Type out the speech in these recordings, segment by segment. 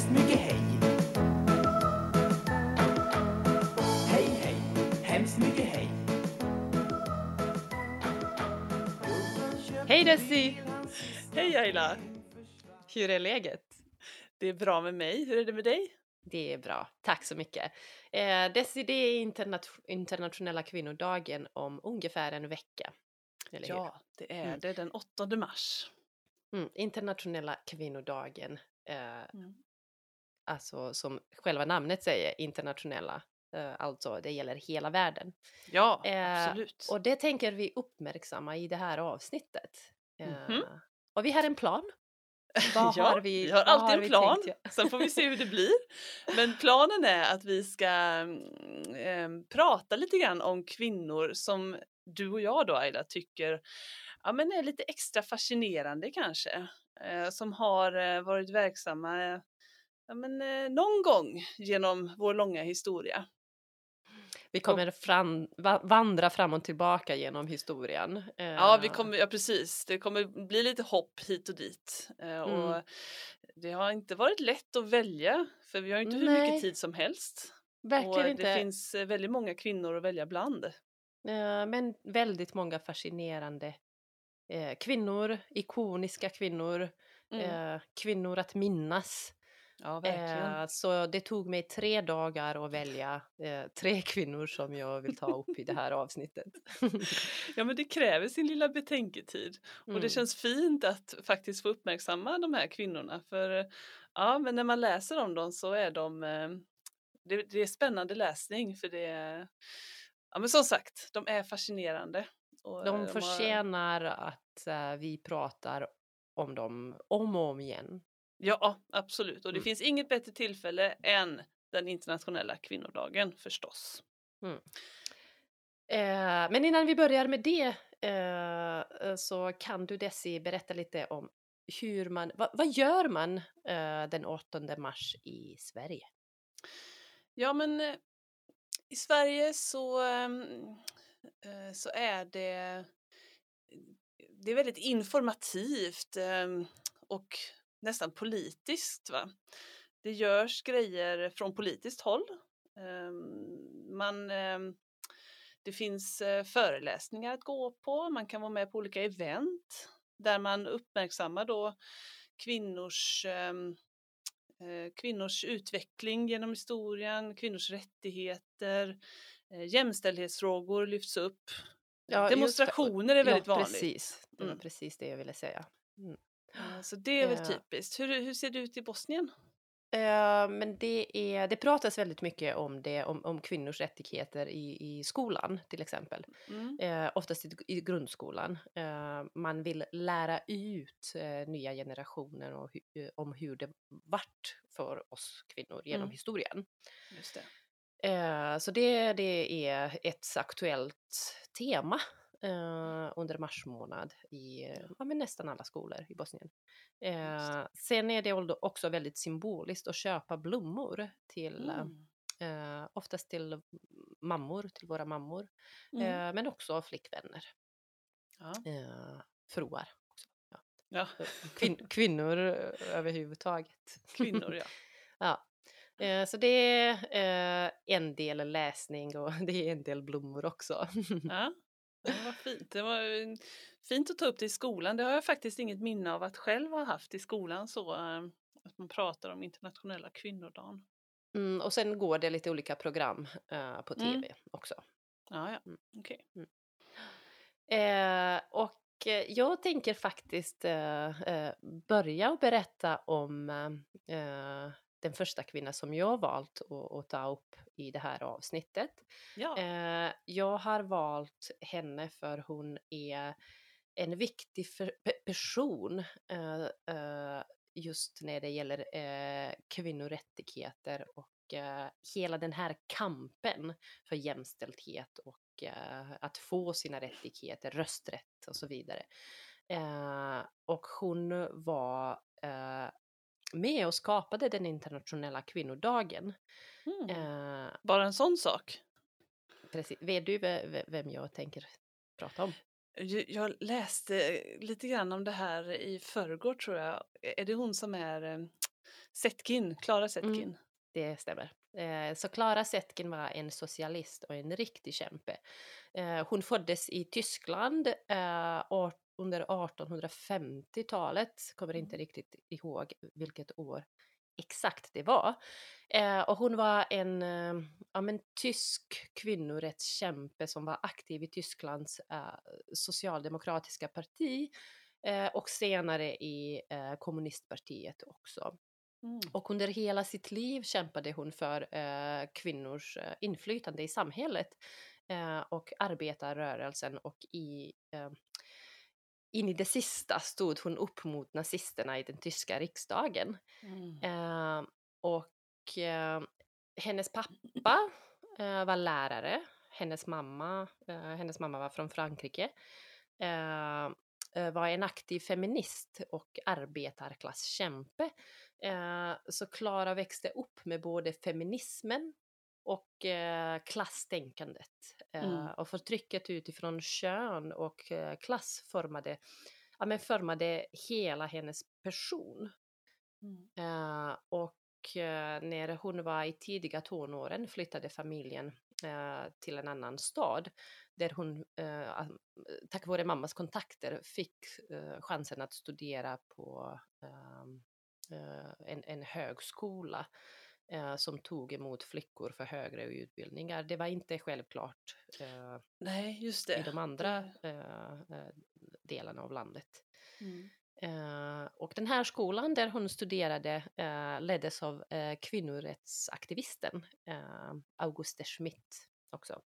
hemskt mycket hej. Hej, hej, hemskt mycket hej. Hej Desi! Hej Ayla! Hur är läget? Det är bra med mig, hur är det med dig? Det är bra, tack så mycket. Eh, Desi, det är internat- internationella kvinnodagen om ungefär en vecka. Eller hur? Ja, det är Mm. det, den 8 mars. Mm, internationella kvinnodagen, eh, Mm. Alltså som själva namnet säger, internationella, eh, alltså det gäller hela världen. Ja, Eh, absolut. Och det tänker vi uppmärksamma i det här avsnittet. Eh, Mhm. Och vi har en plan. Vad ja, har vi, vi har alltid en vi plan, tänkt göra? sen får vi se hur det blir. Men planen är att vi ska mm, em, prata lite grann om kvinnor som du och jag då Ayla tycker ja, men är lite extra fascinerande kanske. Eh, som har eh, varit verksamma eh, ja, men, eh, någon gång genom vår långa historia. Vi kommer fram, va, vandra fram och tillbaka genom historien. Ja, vi Eh, kommer, ja precis. Det kommer bli lite hopp hit och dit. Eh, Och Mm. det har inte varit lätt att välja för vi har inte hur Nej. mycket tid som helst. Verkligen och det inte. finns eh, väldigt många kvinnor att välja bland. Eh, men väldigt många fascinerande eh, kvinnor, ikoniska kvinnor, Mm. eh, kvinnor att minnas. Ja, verkligen. Eh, så det tog mig tre dagar att välja eh, tre kvinnor som jag vill ta upp i det här avsnittet. Ja, men det kräver sin lilla betänketid. Och Mm. det känns fint att faktiskt få uppmärksamma de här kvinnorna. För eh, ja, men när man läser om dem så är de eh, det, det är spännande läsning för det är, ja men som sagt, de är fascinerande. Och, eh, De har- förtjänar att eh, vi pratar om dem om och om igen. Ja, absolut. Och det Mm. finns inget bättre tillfälle än den internationella kvinnodagen förstås. Eh, men innan vi börjar med det eh, så kan du Desi berätta lite om hur man, vad, vad gör man eh, den 8 mars i Sverige? Ja, men eh, i Sverige så, ehm, eh, så är det, det är väldigt informativt ehm, och nästan politiskt. Va? Det görs grejer från politiskt håll. Ehm, Man, ehm, det finns eh, föreläsningar att gå på, man kan vara med på olika event där man uppmärksammar då kvinnors ehm, eh, kvinnors utveckling genom historien, kvinnors rättigheter, eh, jämställdhetsfrågor lyfts upp. Ja. Demonstrationer är väldigt ja, vanligt. Precis, det var Mm. precis det jag ville säga. Eh, Så det är väl Eh. typiskt. Hur, hur ser det ut i Bosnien? Eh, men det, är, det pratas väldigt mycket om det, om, om kvinnors rättigheter i, i skolan till exempel. Mm. Eh, oftast i, i grundskolan. Eh, man vill lära ut eh, nya generationer och hu- eh, om hur det vart för oss kvinnor genom Mm. historien. Just det. Eh, så det, det är ett aktuellt tema eh, under mars månad i eh, ja, men nästan alla skolor i Bosnien. Eh, sen är det också- väldigt symboliskt att köpa blommor till eh, Mm. eh, oftast till mammor, till våra mammor, Mm. eh, men också flickvänner, Ja. eh, fruar. Också. Ja. ja, Kvin- kvinnor eh, överhuvudtaget. kvinnor ja. Ja. Eh, Så det är eh, en del läsning och det är en del blommor också. ja. Det var fint. Det var eh, fint att ta upp det i skolan. Det har jag faktiskt inget minne av att själv ha haft i skolan så eh, att man pratar om internationella kvinnodagen. Mm, och sen går det lite olika program eh, på Mm. tv också. Ja, ja, Mm. okej. Eh, och eh, jag tänker faktiskt eh, börja och berätta om eh, den första kvinna som jag valt att, att ta upp i det här avsnittet. Ja. Eh, jag har valt henne för hon är en viktig för, pe- person eh, eh, just när det gäller eh, kvinnorättigheter och eh, hela den här kampen för jämställdhet och eh, att få sina rättigheter, rösträtt och så vidare. Eh, och hon var eh, med och skapade den internationella kvinnodagen. Mm. Eh, Bara en sån sak. precis. Vet du ve- ve- vem jag tänker prata om? Jag läste lite grann om det här i förrgår tror jag. Är det hon som är eh, Zetkin, Klara Zetkin. Mm. Det stämmer. Eh, Så Klara Zetkin var en socialist och en riktig kämpe. Eh, Hon föddes i Tyskland eh, under 1850-talet, kommer inte riktigt ihåg vilket år exakt det var. Eh, Och hon var en, eh, ja, men, tysk kvinnorättskämpe som var aktiv i Tysklands eh, socialdemokratiska parti eh, och senare i eh, kommunistpartiet också. Mm. Och under hela sitt liv kämpade hon för eh, kvinnors inflytande i samhället och arbetarrörelsen och i, in i det sista stod hon upp mot nazisterna i den tyska riksdagen. Mm. Eh, och eh, hennes pappa eh, var lärare, hennes mamma, eh, hennes mamma var från Frankrike. Eh, eh, var en aktiv feminist och arbetarklasskämpe. Eh, så Klara växte upp med både feminismen och eh, klasstänkandet. Eh, Mm. Och förtrycket utifrån kön och eh, klass formade, ja, men formade hela hennes person. Mm. Eh, och eh, när hon var i tidiga tonåren flyttade familjen till en annan stad där hon tack vare mammas kontakter fick chansen att studera på ehm, eh, en, en högskola eh, som tog emot flickor för högre utbildningar. Det var inte självklart eh, Nej, just i det. de andra eh, eh, delarna av landet. Mm. Eh, och den här skolan där hon studerade eh, leddes av kvinnorättsaktivisten Auguste Schmidt också.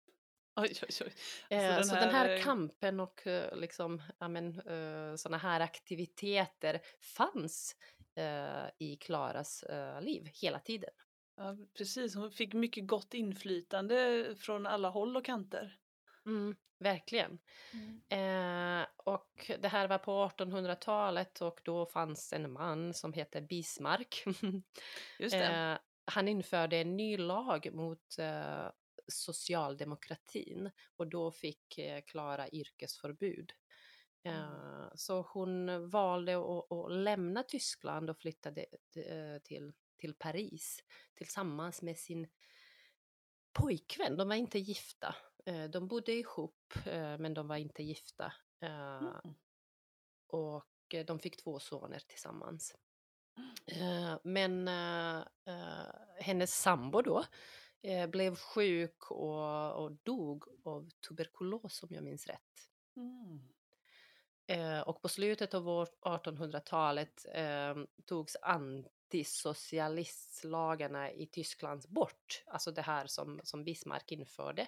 Oj, oj, oj. Eh, så, den här, eh, kampen och liksom, ja, men, eh, såna här aktiviteter fanns i Klaras liv hela tiden. Ja, precis. Hon fick mycket gott inflytande från alla håll och kanter. Mm, verkligen. Eh, och det här var på 1800-talet och då fanns en man som hette Bismarck. Just. Eh, han införde en ny lag mot eh, socialdemokratin och då fick eh, Klara yrkesförbud. Eh, Så hon valde att, att lämna Tyskland och flyttade eh, till, till Paris tillsammans med sin pojkvän. De var inte gifta. Eh, De bodde ihop eh, men de var inte gifta. Eh, Mm. och de fick två soner tillsammans. Eh, Men hennes sambo då blev sjuk och, och dog av tuberkulos om jag minns rätt. Mm. Eh, och på slutet av år 1800-talet eh, togs antisocialistlagarna i Tyskland bort. Alltså det här som, som Bismarck införde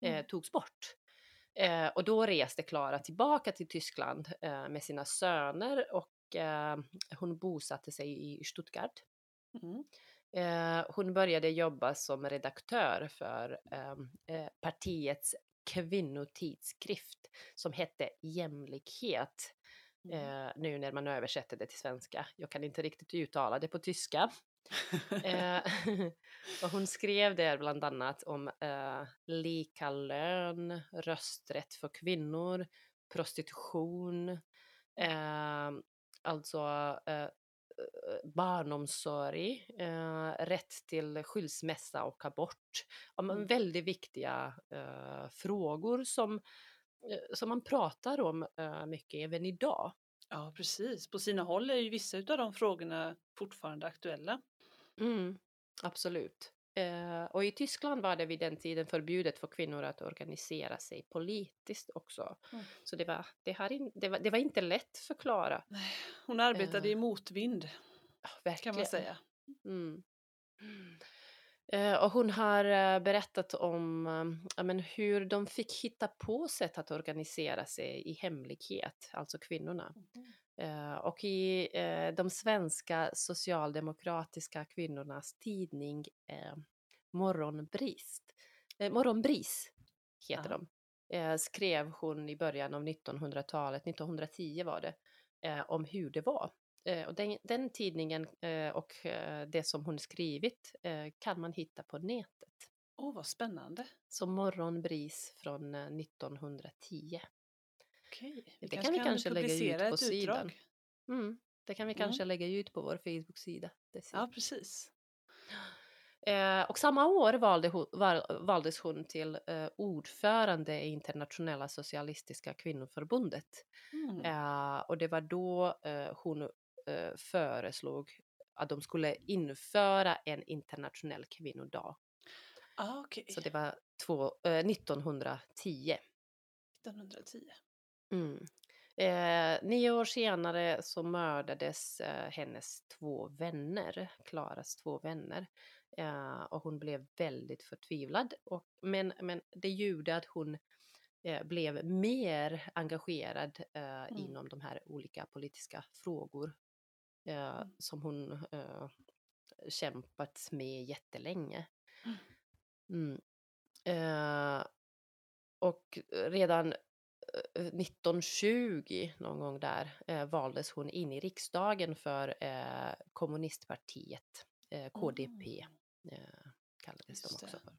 eh, Mm. togs bort. Eh, och då reste Klara tillbaka till Tyskland eh, med sina söner och eh, hon bosatte sig i Stuttgart. Mm. Eh, hon började jobba som redaktör för partiets kvinnotidskrift som hette Jämlikhet. Mm. Eh, nu när man översätter det till svenska. Jag kan inte riktigt uttala det på tyska. Eh, och hon skrev där bland annat om eh, lika lön, rösträtt för kvinnor, prostitution, eh, alltså eh, barnomsorg, eh, rätt till skilsmässa och abort. Ja, men Mm. väldigt viktiga eh, frågor som, som man pratar om eh, mycket även idag. Ja, precis. På sina håll är ju vissa av de frågorna fortfarande aktuella. Mm, absolut. Eh, och i Tyskland var det vid den tiden förbjudet för kvinnor att organisera sig politiskt också. Mm. Så det var, det, här in, det, var, det var inte lätt för Klara. Hon arbetade Eh. i motvind Ja, kan man säga. Mm. Eh, och hon har eh, berättat om eh, ja, men hur de fick hitta på sätt att organisera sig i hemlighet, alltså kvinnorna. Eh, och i de svenska socialdemokratiska kvinnornas tidning Morgonbrist, Morgonbris heter Aha. de, skrev hon i början av 1900-talet, 1910 var det, om hur det var. Eh, och den, den tidningen eh, och eh, det som hon skrivit kan man hitta på nätet. Åh, vad spännande. Så Morgonbris från eh, 1910. Okej. Det kan vi kanske lägga ut på sidan. Mm, Det kan vi Mm. kanske lägga ut på vår Facebook-sida. Ja, precis. Och samma år valde hon, val, valdes hon till ordförande i Internationella Socialistiska Kvinnoförbundet. Mm. Och det var då hon eh, föreslog att de skulle införa en internationell kvinnodag. Ah, okej. Så det var två, eh, 1910. 1910. Mm. Eh, nio år senare så mördades eh, hennes två vänner, Klaras två vänner. Eh, och hon blev väldigt förtvivlad. Och, men, men det gjorde att hon eh, blev mer engagerad eh, inom de här olika politiska frågor eh, Mm. som hon eh, kämpat med jättelänge. Mm. Mm. Eh, och redan eh, 1920 någon gång där eh, valdes hon in i riksdagen för eh, kommunistpartiet, eh, KDP eh, kallades Just de också för.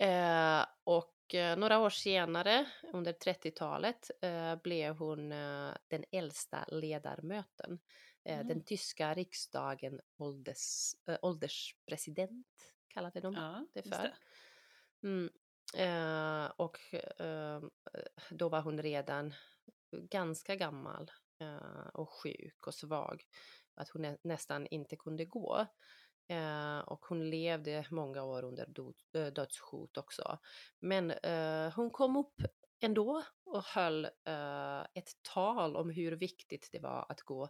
Eh, och eh, några år senare, under 30-talet, eh, blev hon eh, den äldsta ledamöten. Eh, Mm. Den tyska riksdagen ålders, ålderspresident kallade de Ja, det för. det. Mm. Och då var hon redan ganska gammal och sjuk och svag. Att hon nä- nästan inte kunde gå. Eh, och hon levde många år under eh, dödshot också. Men eh, hon kom upp ändå och höll eh, ett tal om hur viktigt det var att gå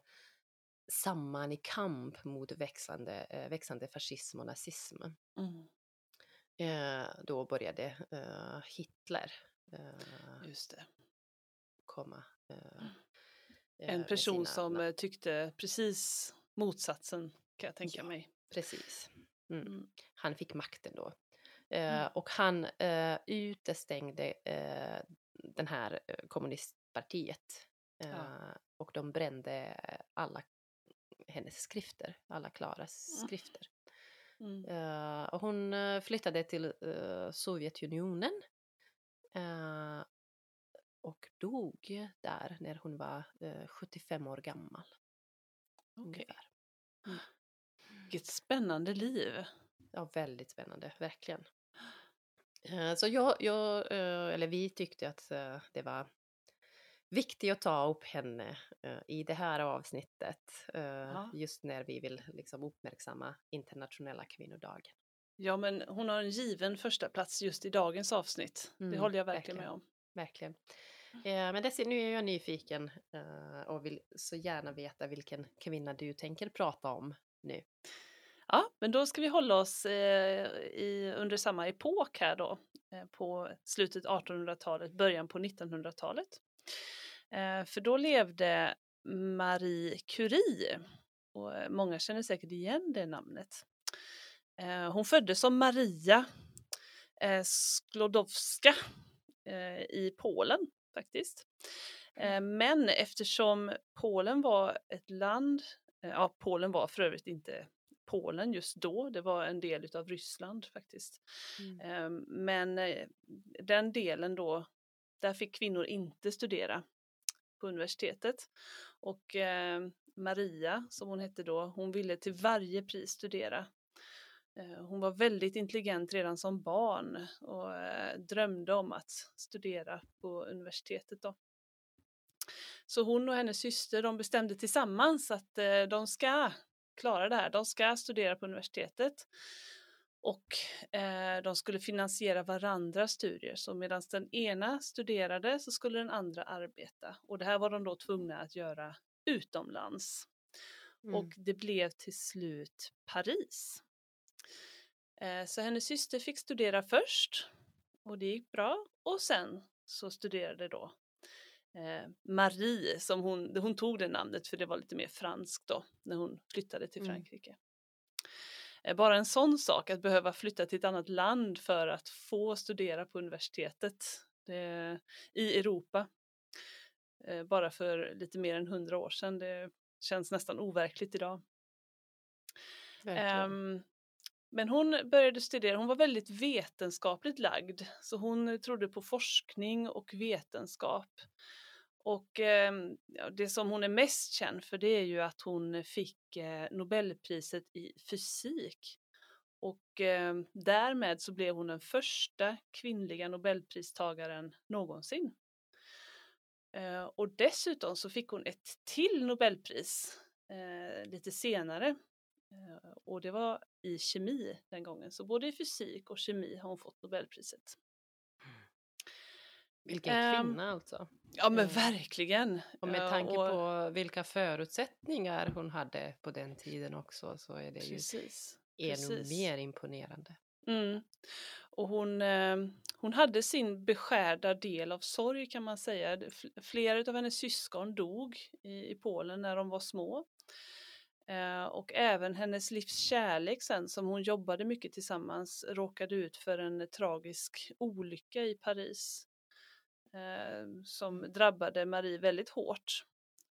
samman i kamp mot växande, eh, växande fascism och nazism. Mm. Eh, då började Hitler komma. Eh, En person som tyckte precis motsatsen kan jag tänka Ja. mig. Precis. Mm. Mm. Han fick makten då. Eh, Mm. Och han eh, utestängde eh, den här eh, kommunistpartiet. Eh, Ja. Och de brände alla hennes skrifter, alla Klaras Mm. skrifter. Mm. Eh, och hon flyttade till Sovjetunionen. och dog där när hon var eh, 75 år gammal. Okej. ungefär. Vilket spännande liv. Ja, väldigt spännande, verkligen. Eh, Så jag, jag eh, eller vi tyckte att eh, det var viktigt att ta upp henne i det här avsnittet. Ja. Just när vi vill liksom uppmärksamma internationella kvinnodagen. Ja, men hon har en given första plats just i dagens avsnitt. det Mm, håller jag verkligen, verkligen. med om. Verkligen. Eh, Men Desi, nu är jag nyfiken eh, och vill så gärna veta vilken kvinna du tänker prata om nu. Ja, men då ska vi hålla oss eh, i, under samma epok här då. Eh, på slutet 1800-talet, början på 1900-talet. Eh, för då levde Marie Curie. Och eh, många känner säkert igen det namnet. Eh, hon föddes som Maria eh, Sklodowska i Polen faktiskt. Eh, men eftersom Polen var ett land, ja Polen var för övrigt inte Polen just då, det var en del utav Ryssland faktiskt. Eh, Men eh, den delen då, där fick kvinnor inte studera på universitetet. Och eh, Maria, som hon hette då, hon ville till varje pris studera. Eh, Hon var väldigt intelligent redan som barn och eh, drömde om att studera på universitetet. Då. Så hon och hennes syster de bestämde tillsammans att eh, de ska klara det här. De ska studera på universitetet. Och eh, de skulle finansiera varandras studier. Så medan den ena studerade så skulle den andra arbeta. Och det här var de då tvungna att göra utomlands. Mm. Och det blev till slut Paris. Eh, så hennes syster fick studera först. Och det gick bra. Och sen så studerade då Marie, som hon, hon tog det namnet för det var lite mer franskt då, när hon flyttade till Mm. Frankrike. Eh, Bara en sån sak, att behöva flytta till ett annat land för att få studera på universitetet det, i Europa. Eh, Bara för lite mer än hundra år sedan. Det känns nästan overkligt idag. Ehm, men hon började studera, hon var väldigt vetenskapligt lagd. Så hon trodde på forskning och vetenskap. Och eh, det som hon är mest känd för det är ju att hon fick eh, Nobelpriset i fysik. Och eh, därmed så blev hon den första kvinnliga Nobelpristagaren någonsin. Eh, och dessutom så fick hon ett till Nobelpris eh, lite senare. Eh, och det var i kemi den gången. Så både i fysik och kemi har hon fått Nobelpriset. Vilken Ehm, kvinna alltså. Ja men Mm. verkligen. Och med Eh, tanke och- på vilka förutsättningar hon hade på den tiden också så är det ju Precis. ännu precis. mer imponerande. Mm. Och hon, eh, hon hade sin beskärda del av sorg kan man säga. Flera av hennes syskon dog i, i Polen när de var små. Eh, och även hennes livs kärlek sen som hon jobbade mycket tillsammans råkade ut för en tragisk olycka i Paris. Eh, som drabbade Marie väldigt hårt.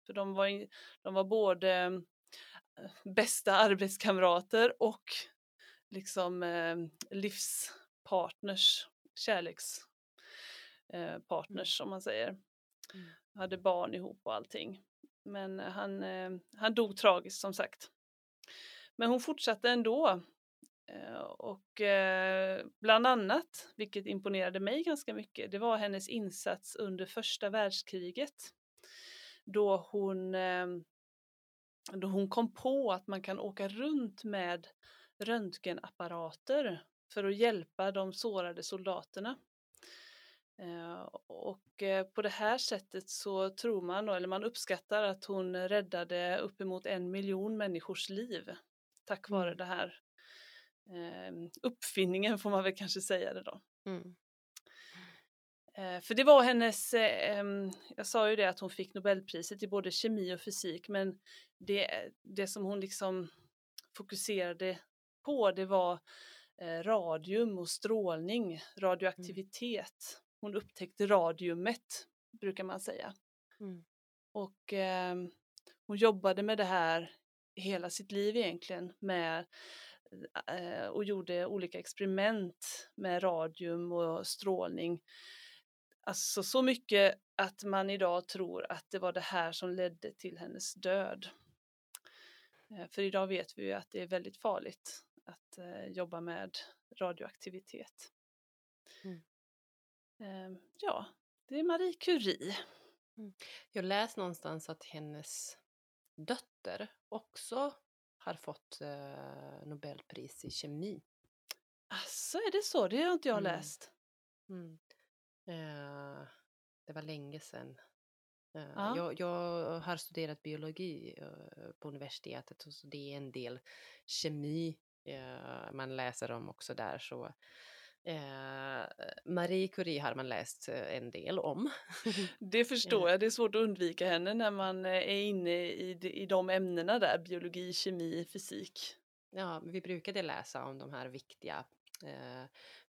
För de var, de var både eh, bästa arbetskamrater och liksom eh, livspartners, kärlekspartners eh, partners, som man säger. Mm. Hade barn ihop och allting. Men han, eh, han dog tragiskt som sagt. Men hon fortsatte ändå. Eh, och eh, bland annat, vilket imponerade mig ganska mycket, det var hennes insats under första världskriget. Då hon, eh, då hon kom på att man kan åka runt med röntgenapparater för att hjälpa de sårade soldaterna. Och på det här sättet så tror man, eller man uppskattar att hon räddade uppemot en miljon människors liv tack vare Mm. det här uppfinningen får man väl kanske säga det då. Mm. Eh, För det var hennes, eh, em, jag sa ju det att hon fick Nobelpriset i både kemi och fysik men det, det som hon liksom fokuserade på det var eh, radium och strålning, radioaktivitet. Hon upptäckte radiumet brukar man säga. Mm. Och ehm, hon jobbade med det här hela sitt liv egentligen med och gjorde olika experiment med radium och strålning. Alltså så mycket att man idag tror att det var det här som ledde till hennes död. Eh, För idag vet vi ju att det är väldigt farligt att eh, jobba med radioaktivitet. Mm. Eh, ja, det är Marie Curie. Jag läste någonstans att hennes dotter också har fått eh, Nobelpris i kemi. Alltså är det så? Det har inte jag Mm. läst. Mm. Eh, det var länge sedan. Eh, Ja. jag, jag har studerat biologi eh, på universitetet och så det är en del kemi eh, man läser om också där. Så, eh, Marie Curie har man läst eh, en del om. Det förstår jag. Det är svårt att undvika henne när man eh, är inne i, de- i de ämnena där. Biologi, kemi, fysik. Ja, vi brukade läsa om de här viktiga eh,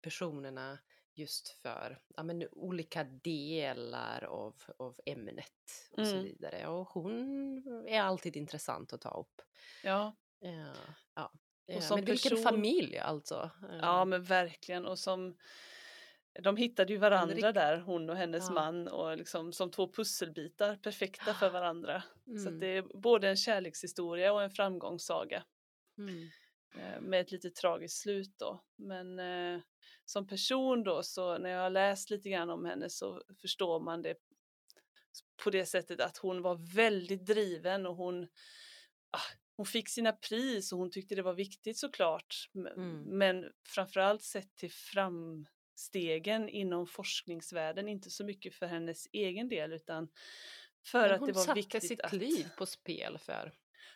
personerna just för ja, men, olika delar av, av ämnet och så Mm. vidare. Och hon är alltid intressant att ta upp. Ja, Eh, ja. Och Eh, som men vilken person- familj alltså. Eh, ja men verkligen. Och som de hittade ju varandra där, hon och hennes Ja. man. Och liksom som två pusselbitar, perfekta för varandra. Så mm, att det är både en kärlekshistoria och en framgångssaga. mm, eh, med ett lite tragiskt slut då. Men eh, som person då så när jag har läst lite grann om henne så förstår man det på det sättet att hon var väldigt driven och hon, ah, hon fick sina pris och hon tyckte det var viktigt såklart. Mm. Men framförallt sett till framstegen inom forskningsvärlden, inte så mycket för hennes egen del utan för att hon det var satte viktigt sitt att... liv på spel för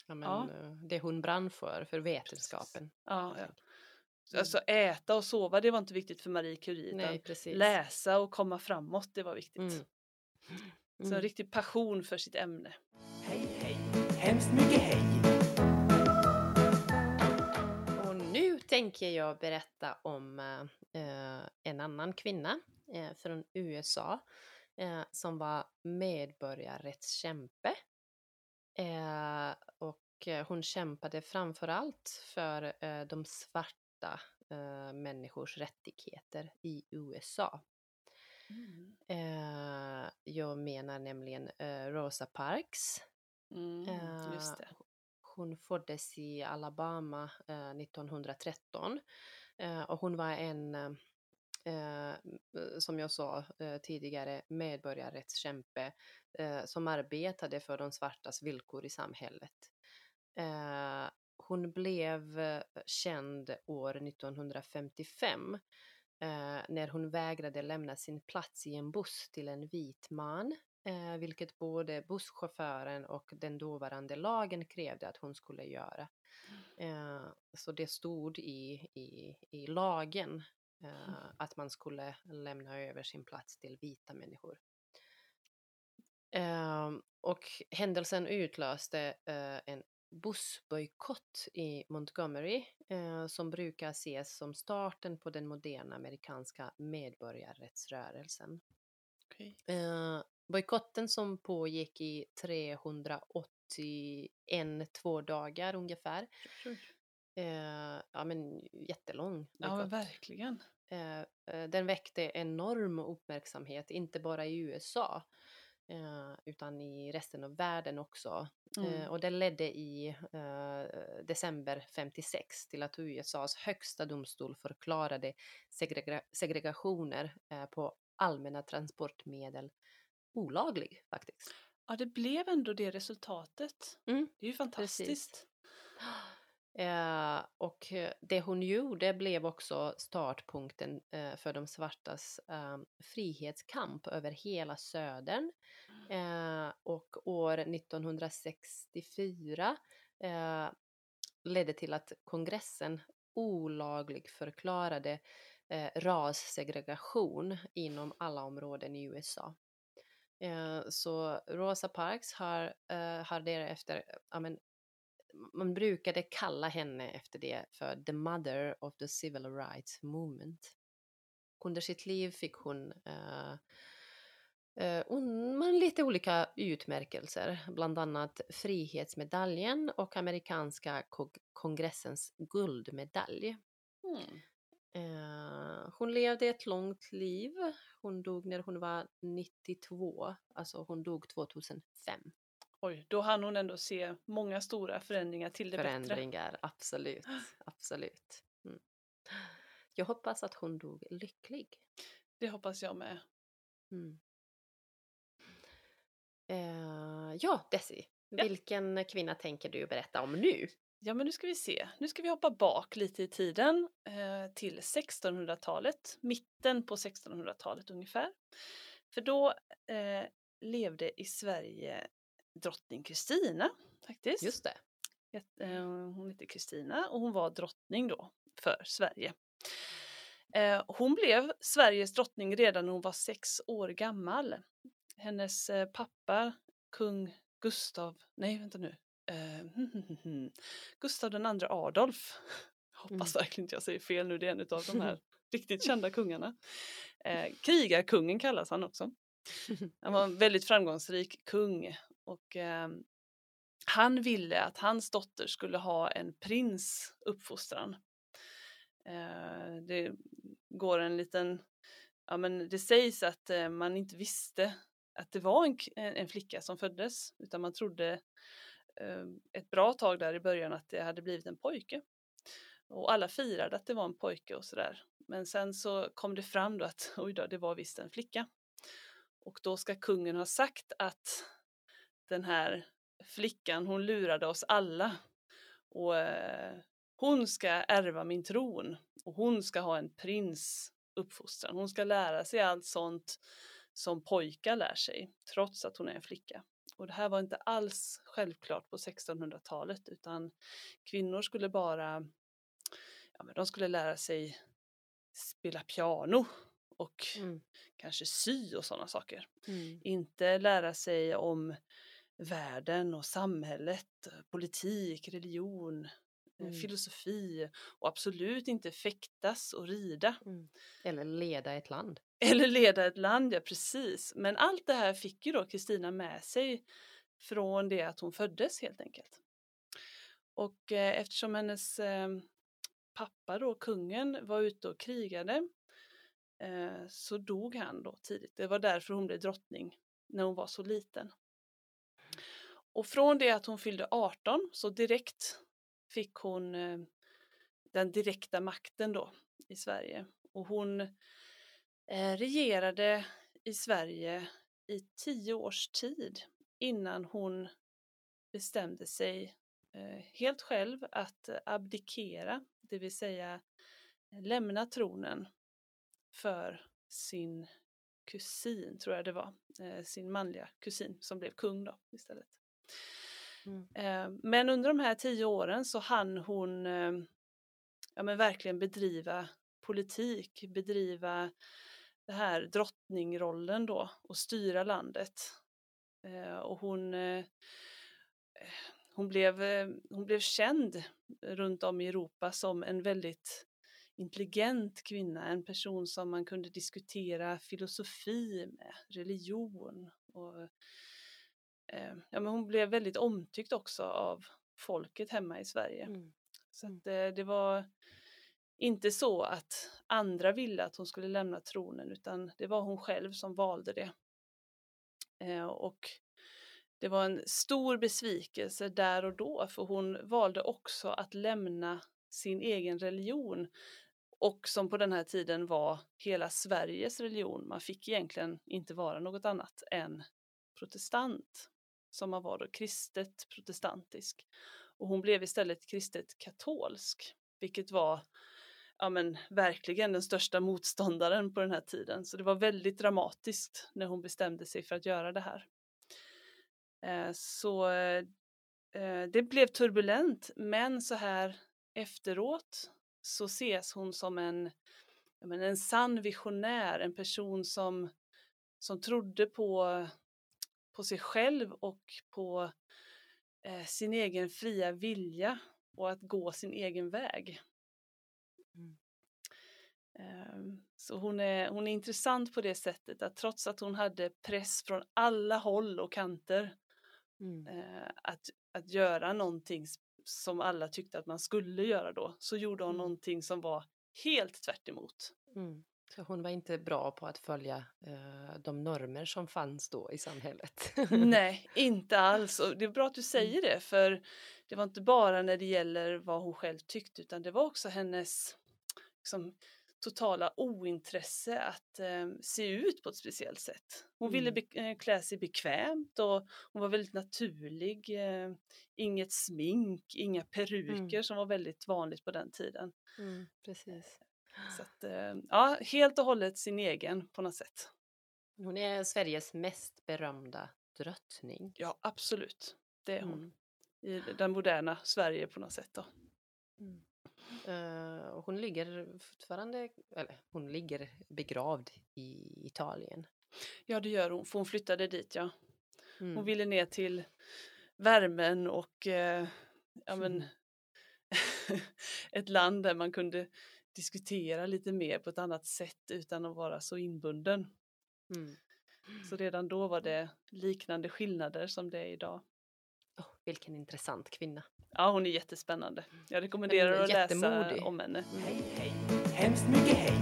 ja, men, Ja. eh, det hon brann för, för vetenskapen. Ja, ja. Alltså äta och sova, det var inte viktigt för Marie Curie. Utan Nej, precis. läsa och komma framåt, det var viktigt. Mm. Så en Mm. riktig passion för sitt ämne. Hej, hej, hemskt mycket hej. Tänker jag berätta om eh, en annan kvinna eh, från USA eh, som var medborgarrättskämpe. Och hon kämpade framför allt för de svarta människors rättigheter i USA. Mm. Jag menar nämligen Rosa Parks. Mm. Hon föddes i Alabama eh, 1913 eh, och hon var en, eh, som jag sa eh, tidigare, medborgarrättskämpe eh, som arbetade för de svartas villkor i samhället. Eh, hon blev eh, känd år 1955 eh, när hon vägrade lämna sin plats i en buss till en vit man, eh, vilket både busschauffören och den dåvarande lagen krävde att hon skulle göra. Eh, så det stod i, i, i lagen eh, att man skulle lämna över sin plats till vita människor. Eh, och händelsen utlöste eh, en bussbojkott i Montgomery eh, som brukar ses som starten på den moderna amerikanska medborgarrättsrörelsen. Okej. Eh, bojkotten som pågick i 381 två dagar ungefär. Eh, ja men jättelång Ja, men bojkott. verkligen. Eh, eh, den väckte enorm uppmärksamhet, inte bara i USA eh, utan i resten av världen också. Eh, Mm. och det ledde i eh, december 56 till att USAs högsta domstol förklarade segrega segregationer på allmänna transportmedel olaglig faktiskt. Ja, det blev ändå det resultatet. Mm, Det är ju fantastiskt. Eh, och eh, det hon gjorde blev också startpunkten eh, för de svartas eh, frihetskamp över hela södern. Eh, och år 1964 eh, ledde till att kongressen olaglig förklarade rassegregation inom alla områden i USA. Eh, så Rosa Parks har, eh, har därefter, ja, men, man brukade kalla henne efter det för the mother of the civil rights movement. Under sitt liv fick hon Uh, lite olika utmärkelser, bland annat Frihetsmedaljen och amerikanska kongressens guldmedalj. Mm. Eh, hon levde ett långt liv. Hon dog när hon var 92, alltså hon dog 2005. Oj, då hann hon ändå se många stora förändringar till det bättre. Förändringar, absolut, absolut. Mm. Jag hoppas att hon dog lycklig. Det hoppas jag med. Mm. Eh, ja, Desi, Ja. vilken kvinna tänker du berätta om nu? Ja, men nu ska vi se. Nu ska vi hoppa bak lite i tiden eh, till 1600-talet, mitten på 1600-talet ungefär. För då eh, levde i Sverige drottning Kristina faktiskt. Just det. Ett- eh, Hon hette Kristina och hon var drottning då för Sverige. Eh, Hon blev Sveriges drottning redan när hon var sex år gammal. Hennes eh, pappa, kung Gustav, nej vänta nu, Eh, Gustav den andra Adolf. Hoppas verkligen inte jag säger fel nu, det är en av de här riktigt kända kungarna. Eh, krigarkungen kallas han också. Han var en väldigt framgångsrik kung och eh, han ville att hans dotter skulle ha en prins uppfostran. Eh, det går en liten, ja men det sägs att eh, man inte visste att det var en, en flicka som föddes utan man trodde Eh, ett bra tag där i början att det hade blivit en pojke. Och alla firade att det var en pojke och sådär. Men sen så kom det fram då att oj då, det var visst en flicka. Och då ska kungen ha sagt att den här flickan, hon lurade oss alla. Och eh, hon ska ärva min tron. Och hon ska ha en prins uppfostran. Hon ska lära sig allt sånt som pojkar lär sig, trots att hon är en flicka. Och det här var inte alls självklart på 1600-talet utan kvinnor skulle bara, ja men de skulle lära sig spela piano och Mm. kanske sy och sådana saker. Mm. Inte lära sig om världen och samhället, politik, religion, eh, Mm. filosofi och absolut inte fäktas och rida. Mm. Eller leda ett land. Eller leda ett land, ja precis. Men allt det här fick ju då Kristina med sig från det att hon föddes helt enkelt. Och eh, eftersom hennes eh, pappa då, kungen, var ute och krigade eh, så dog han då tidigt. Det var därför hon blev drottning när hon var så liten. Och från det att hon fyllde 18 så direkt fick hon eh, den direkta makten då i Sverige. Och hon eh, regerade i Sverige i tio års tid innan hon bestämde sig eh, helt själv att abdikera, det vill säga lämna tronen för sin kusin, tror jag det var, eh, sin manliga kusin som blev kung då istället. Mm. Eh, Men under de här tio åren så hann hon eh, ja, men verkligen bedriva politik, bedriva det här drottningrollen då och styra landet. Eh, Och hon, eh, hon, blev, eh, hon blev känd runt om i Europa som en väldigt intelligent kvinna, en person som man kunde diskutera filosofi med, religion. Och, ja, men hon blev väldigt omtyckt också av folket hemma i Sverige. Mm. Så att, eh, det var inte så att andra ville att hon skulle lämna tronen utan det var hon själv som valde det. Eh, och det var en stor besvikelse där och då för hon valde också att lämna sin egen religion och som på den här tiden var hela Sveriges religion. Man fick egentligen inte vara något annat än protestant som man var då kristet protestantisk. Och hon blev istället kristet katolsk, vilket var ja men verkligen den största motståndaren på den här tiden. Så det var väldigt dramatiskt när hon bestämde sig för att göra det här. Eh, så eh, det blev turbulent, men så här efteråt så ses hon som en, men en sann visionär, en person som, som trodde på, på sig själv och på eh, sin egen fria vilja och att gå sin egen väg. Mm. Ehm, Så hon är, hon är intressant på det sättet att trots att hon hade press från alla håll och kanter Mm. eh, att, att göra någonting som alla tyckte att man skulle göra då, så gjorde hon Mm. någonting som var helt tvärt emot. Mm. Så hon var inte bra på att följa eh, de normer som fanns då i samhället. Nej, inte alls. Och det är bra att du säger det, för det var inte bara när det gäller vad hon själv tyckte, utan det var också hennes liksom, totala ointresse att eh, se ut på ett speciellt sätt. Hon ville Mm. be- eh, klä sig bekvämt och hon var väldigt naturlig. Eh, inget smink, inga peruker som var väldigt vanligt på den tiden. Mm, precis. Så att, eh, ja, helt och hållet sin egen på något sätt. Hon är Sveriges mest berömda drottning. Ja, absolut. Det är hon. Mm. I den moderna Sverige på något sätt då. Eh, och hon ligger fortfarande, eller hon ligger begravd i Italien. Ja, det gör hon, för hon flyttade dit ja. Mm. Hon ville ner till värmen och eh, ja, men, Mm. ett land där man kunde diskutera lite mer på ett annat sätt utan att vara så inbunden. Mm. Så redan då var det liknande skillnader som det är idag. Åh, vilken intressant kvinna. Ja, hon är jättespännande. Jag rekommenderar att läsa om henne. Hej, hej, hemskt mycket hej.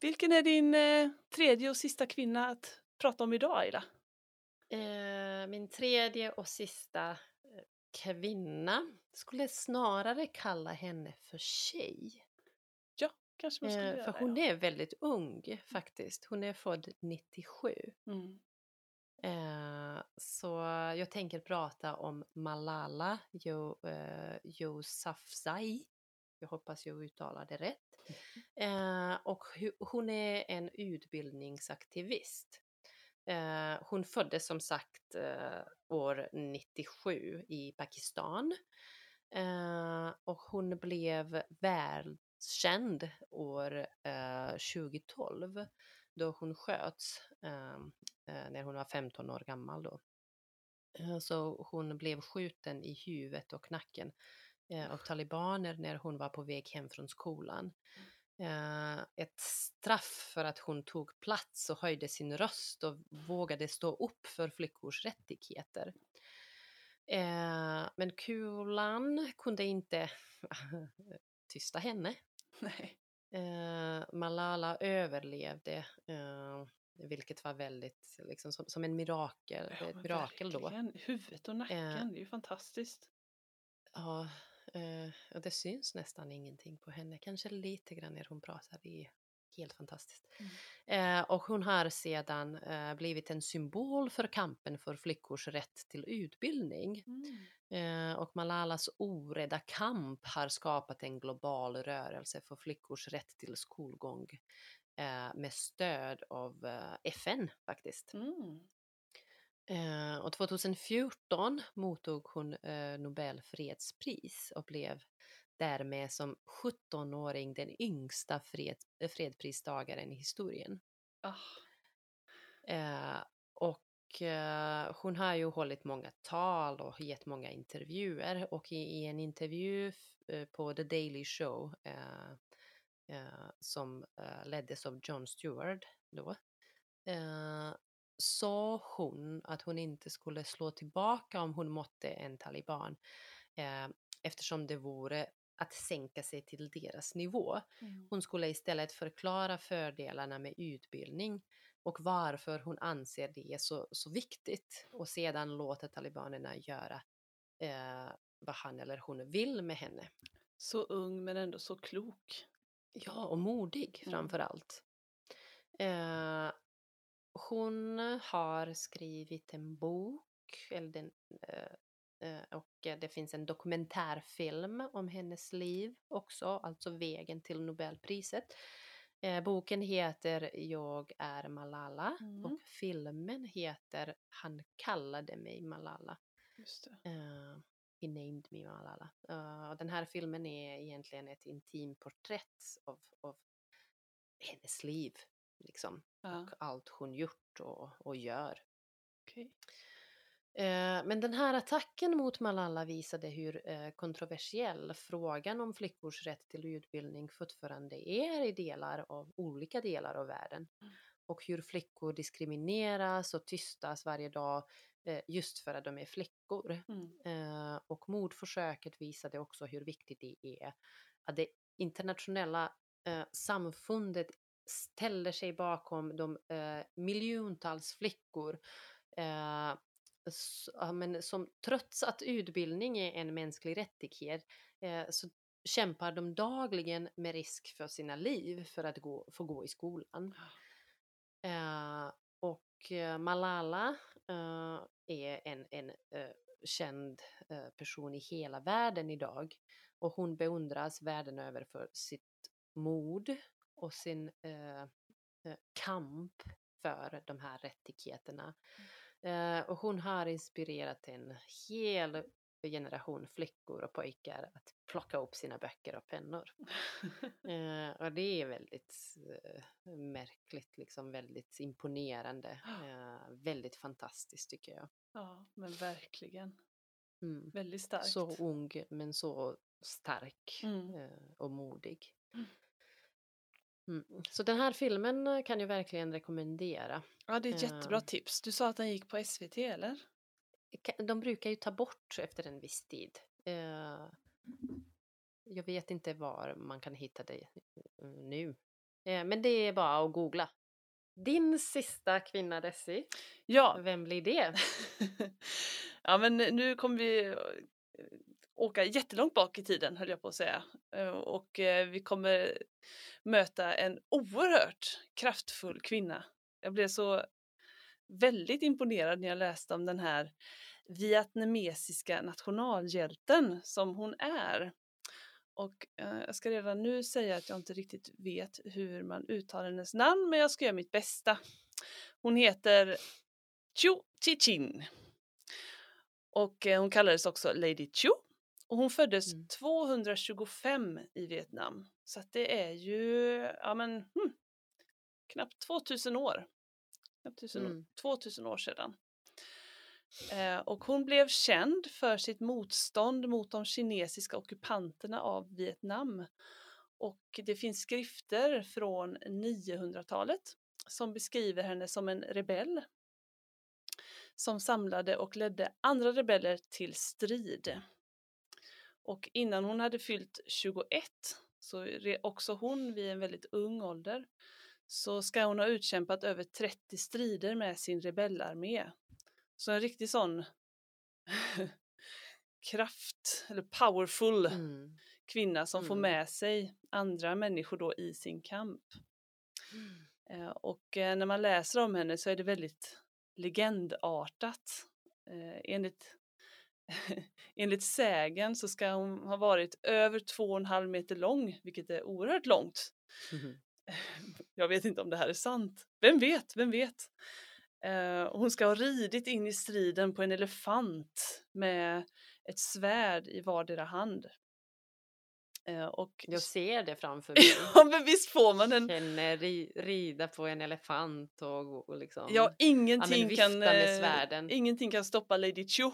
Vilken är din eh, tredje och sista kvinna att prata om idag, Aila? Eh, min tredje och sista eh, kvinna skulle snarare kalla henne för tjej. Ja, kanske man skulle Eh, göra. för hon ja. är väldigt ung faktiskt. Hon är född 97. Mm. Eh, så jag tänker prata om Malala Jo- eh, Yousafzai. Jag hoppas jag uttalar det rätt. Eh, och hu- hon är en utbildningsaktivist. Eh, hon föddes som sagt eh, år 97 i Pakistan. Och hon blev världskänd år eh, 2012 då hon sköts eh, eh, när hon var 15 år gammal då. Eh, Så hon blev skjuten i huvudet och nacken eh, av talibaner när hon var på väg hem från skolan. Eh, Ett straff för att hon tog plats och höjde sin röst och vågade stå upp för flickors rättigheter. Men kulan kunde inte tysta henne. Nej. Eh, Malala överlevde, eh, vilket var väldigt, liksom, som, som en mirakel, Ja, ett mirakel då. verkligen. Huvudet och nacken, det är ju fantastiskt. Ja, eh, och det syns nästan ingenting på henne, kanske lite grann när hon pratar, är helt fantastiskt. Eh, och hon har sedan eh, blivit en symbol för kampen för flickors rätt till utbildning. Mm. Eh, och Malalas orädda kamp har skapat en global rörelse för flickors rätt till skolgång eh, med stöd av eh, FN faktiskt. Mm. Eh, och 2014 mottog hon eh, Nobel fredspris och blev därmed som 17-åring den yngsta fred, fredpristagaren i historien. Ah. Eh, och eh, hon har ju hållit många tal och gett många intervjuer och i, i en intervju eh, på The Daily Show eh, eh, som eh, leddes av Jon Stewart då sa hon att hon inte skulle slå tillbaka om hon måtte en taliban eftersom det vore att sänka sig till deras nivå. Mm. Hon skulle istället förklara fördelarna med utbildning och varför hon anser det är så, så viktigt och sedan låta talibanerna göra eh, vad han eller hon vill med henne. Så ung men ändå så klok. Ja, och modig Mm. framför allt. Eh, hon har skrivit en bok, eller den, eh, och eh, det finns en dokumentärfilm om hennes liv också, alltså vägen till Nobelpriset. Eh, boken heter Jag är Malala Mm. och filmen heter Han kallade mig Malala. Just det. Uh, he named me Malala. Uh, och den här filmen är egentligen ett intimporträtt av, av hennes liv. Liksom. Ja, Och allt hon gjort och, och gör. okej. Eh, Men den här attacken mot Malala visade hur eh, kontroversiell frågan om flickors rätt till utbildning fortfarande är i delar av olika delar av världen. Mm. Och hur flickor diskrimineras och tystas varje dag eh, just för att de är flickor. Mm. Och mordförsöket visade också hur viktigt det är att det internationella samfundet ställer sig bakom de miljontals flickor eh, men som trots att utbildning är en mänsklig rättighet eh, så kämpar de dagligen med risk för sina liv för att gå, få gå i skolan. Eh, och eh, Malala eh, är en, en eh, känd eh, person i hela världen idag och hon beundras världen över för sitt mod och sin eh, eh kamp för de här rättigheterna. Mm och hon har inspirerat en hel generation flickor och pojkar att plocka upp sina böcker och pennor. Eh, och det är väldigt eh, märkligt, liksom väldigt imponerande, eh, väldigt fantastiskt tycker jag. ja, men verkligen. Mm. Väldigt starkt. Så ung men så stark Mm. eh, och modig. Mm. Mm. Så den här filmen eh, kan jag verkligen rekommendera. Ja, det är ett Eh. jättebra tips. Du sa att den gick på SVT, eller? De brukar ju ta bort efter en viss tid. Eh, jag vet inte var man kan hitta det eh, nu. Eh, men det är bara att googla. Din sista kvinna Desi, Ja. vem blir det? ja, men nu kommer vi åka jättelångt bak i tiden, höll jag på att säga. Eh, och eh, vi kommer möta en oerhört kraftfull kvinna. Jag blev så väldigt imponerad när jag läste om den här vietnamesiska nationalhjälten som hon är. Och eh, jag ska redan nu säga att jag inte riktigt vet hur man uttalar hennes namn, men jag ska göra mitt bästa. Hon heter Chu Chi-Chin. Och hon kallades också Lady Chu. Och hon föddes Mm. 225 i Vietnam. Så att det är ju, ja men, hmm, knappt 2000 år. Knappt 1000 år, Mm. 2000 år sedan. Eh, och hon blev känd för sitt motstånd mot de kinesiska ockupanterna av Vietnam. Och det finns skrifter från 900-talet som beskriver henne som en rebell som samlade och ledde andra rebeller till strid. Och innan hon hade fyllt 21 så också hon vid en väldigt ung ålder så ska hon ha utkämpat över 30 strider med sin rebellarmé. Så en riktig sån kraft eller powerful Mm. kvinna som får Mm. med sig andra människor då i sin kamp. Eh, Och eh, när man läser om henne så är det väldigt legendartat. Eh, Enligt, enligt sägen så ska hon ha varit över två och en halv meter lång, vilket är oerhört långt. Mhm. Jag vet inte om det här är sant. Vem vet, vem vet? Eh, hon ska ha ridit in i striden på en elefant med ett svärd i vardera hand. Eh, och Jag ser det framför mig. ja, men visst får man en... Henne ri, rida på en elefant och, och liksom... Ja, ingenting vifta kan, med eh, svärden. ingenting kan stoppa Lady Chu.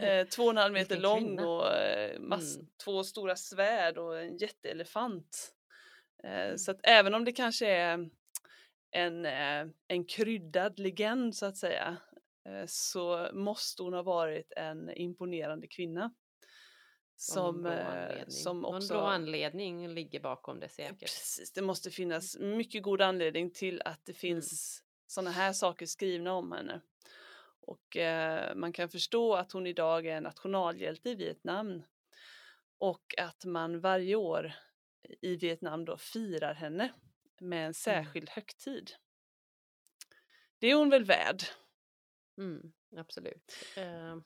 Eh, två och en halv meter lång och eh, mass, Mm. två stora svärd och en jätteelefant. Eh, Mm. Så att även om det kanske är en, en kryddad legend så att säga så måste hon ha varit en imponerande kvinna. Någon Som, som Någon också... bra anledning ligger bakom det säkert. Precis, det måste finnas mycket god anledning till att det finns sådana här saker skrivna om henne. Och eh, man kan förstå att hon idag är nationalhjälte i Vietnam. Och att man varje år i Vietnam då firar henne med en särskild högtid. Det är hon väl värd. Mm, absolut. Eh,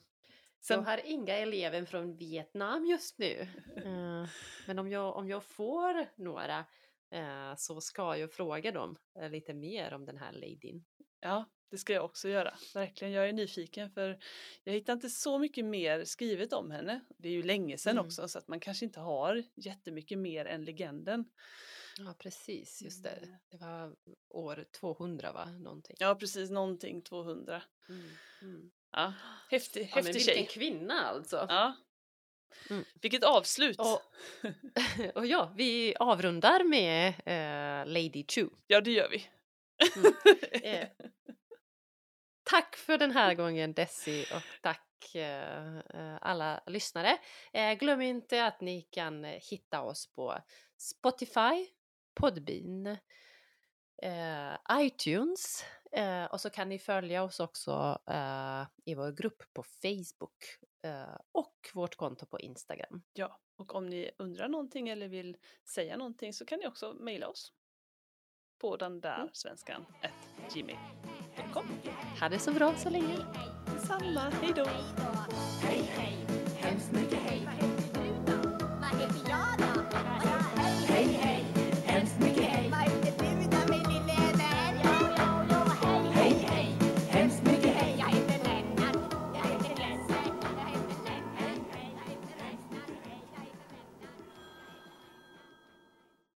Sen, Jag har inga elever från Vietnam just nu. Eh, men om jag, om jag får några eh, så ska jag fråga dem lite mer om den här ladyn. Ja, det ska jag också göra. Verkligen, jag är nyfiken för jag hittar inte så mycket mer skrivet om henne. Det är ju länge sedan Mm. också så att man kanske inte har jättemycket mer än legenden. Ja, precis. Just det. Mm. Det var år 200 va? Någonting. Ja, precis någonting 200. Mm, mm. Ja, häftig, Ja, men häftig vilken tjej. kvinna alltså. Ja. Mm. Vilket avslut! Och, och ja, vi avrundar med eh, Lady Chu. Ja, det gör vi. Eh, Tack för den här gången Desi och tack eh, eh, alla lyssnare. Eh, glöm inte att ni kan hitta oss på Spotify, Podbean, iTunes och så kan ni följa oss också i vår grupp på Facebook och vårt konto på Instagram. Ja, och om ni undrar någonting eller vill säga någonting så kan ni också mejla oss på den där Mm. svenskan återkommer. Ha det så bra så länge. Detsamma, hej då. Hej, hej. Hemskt mycket.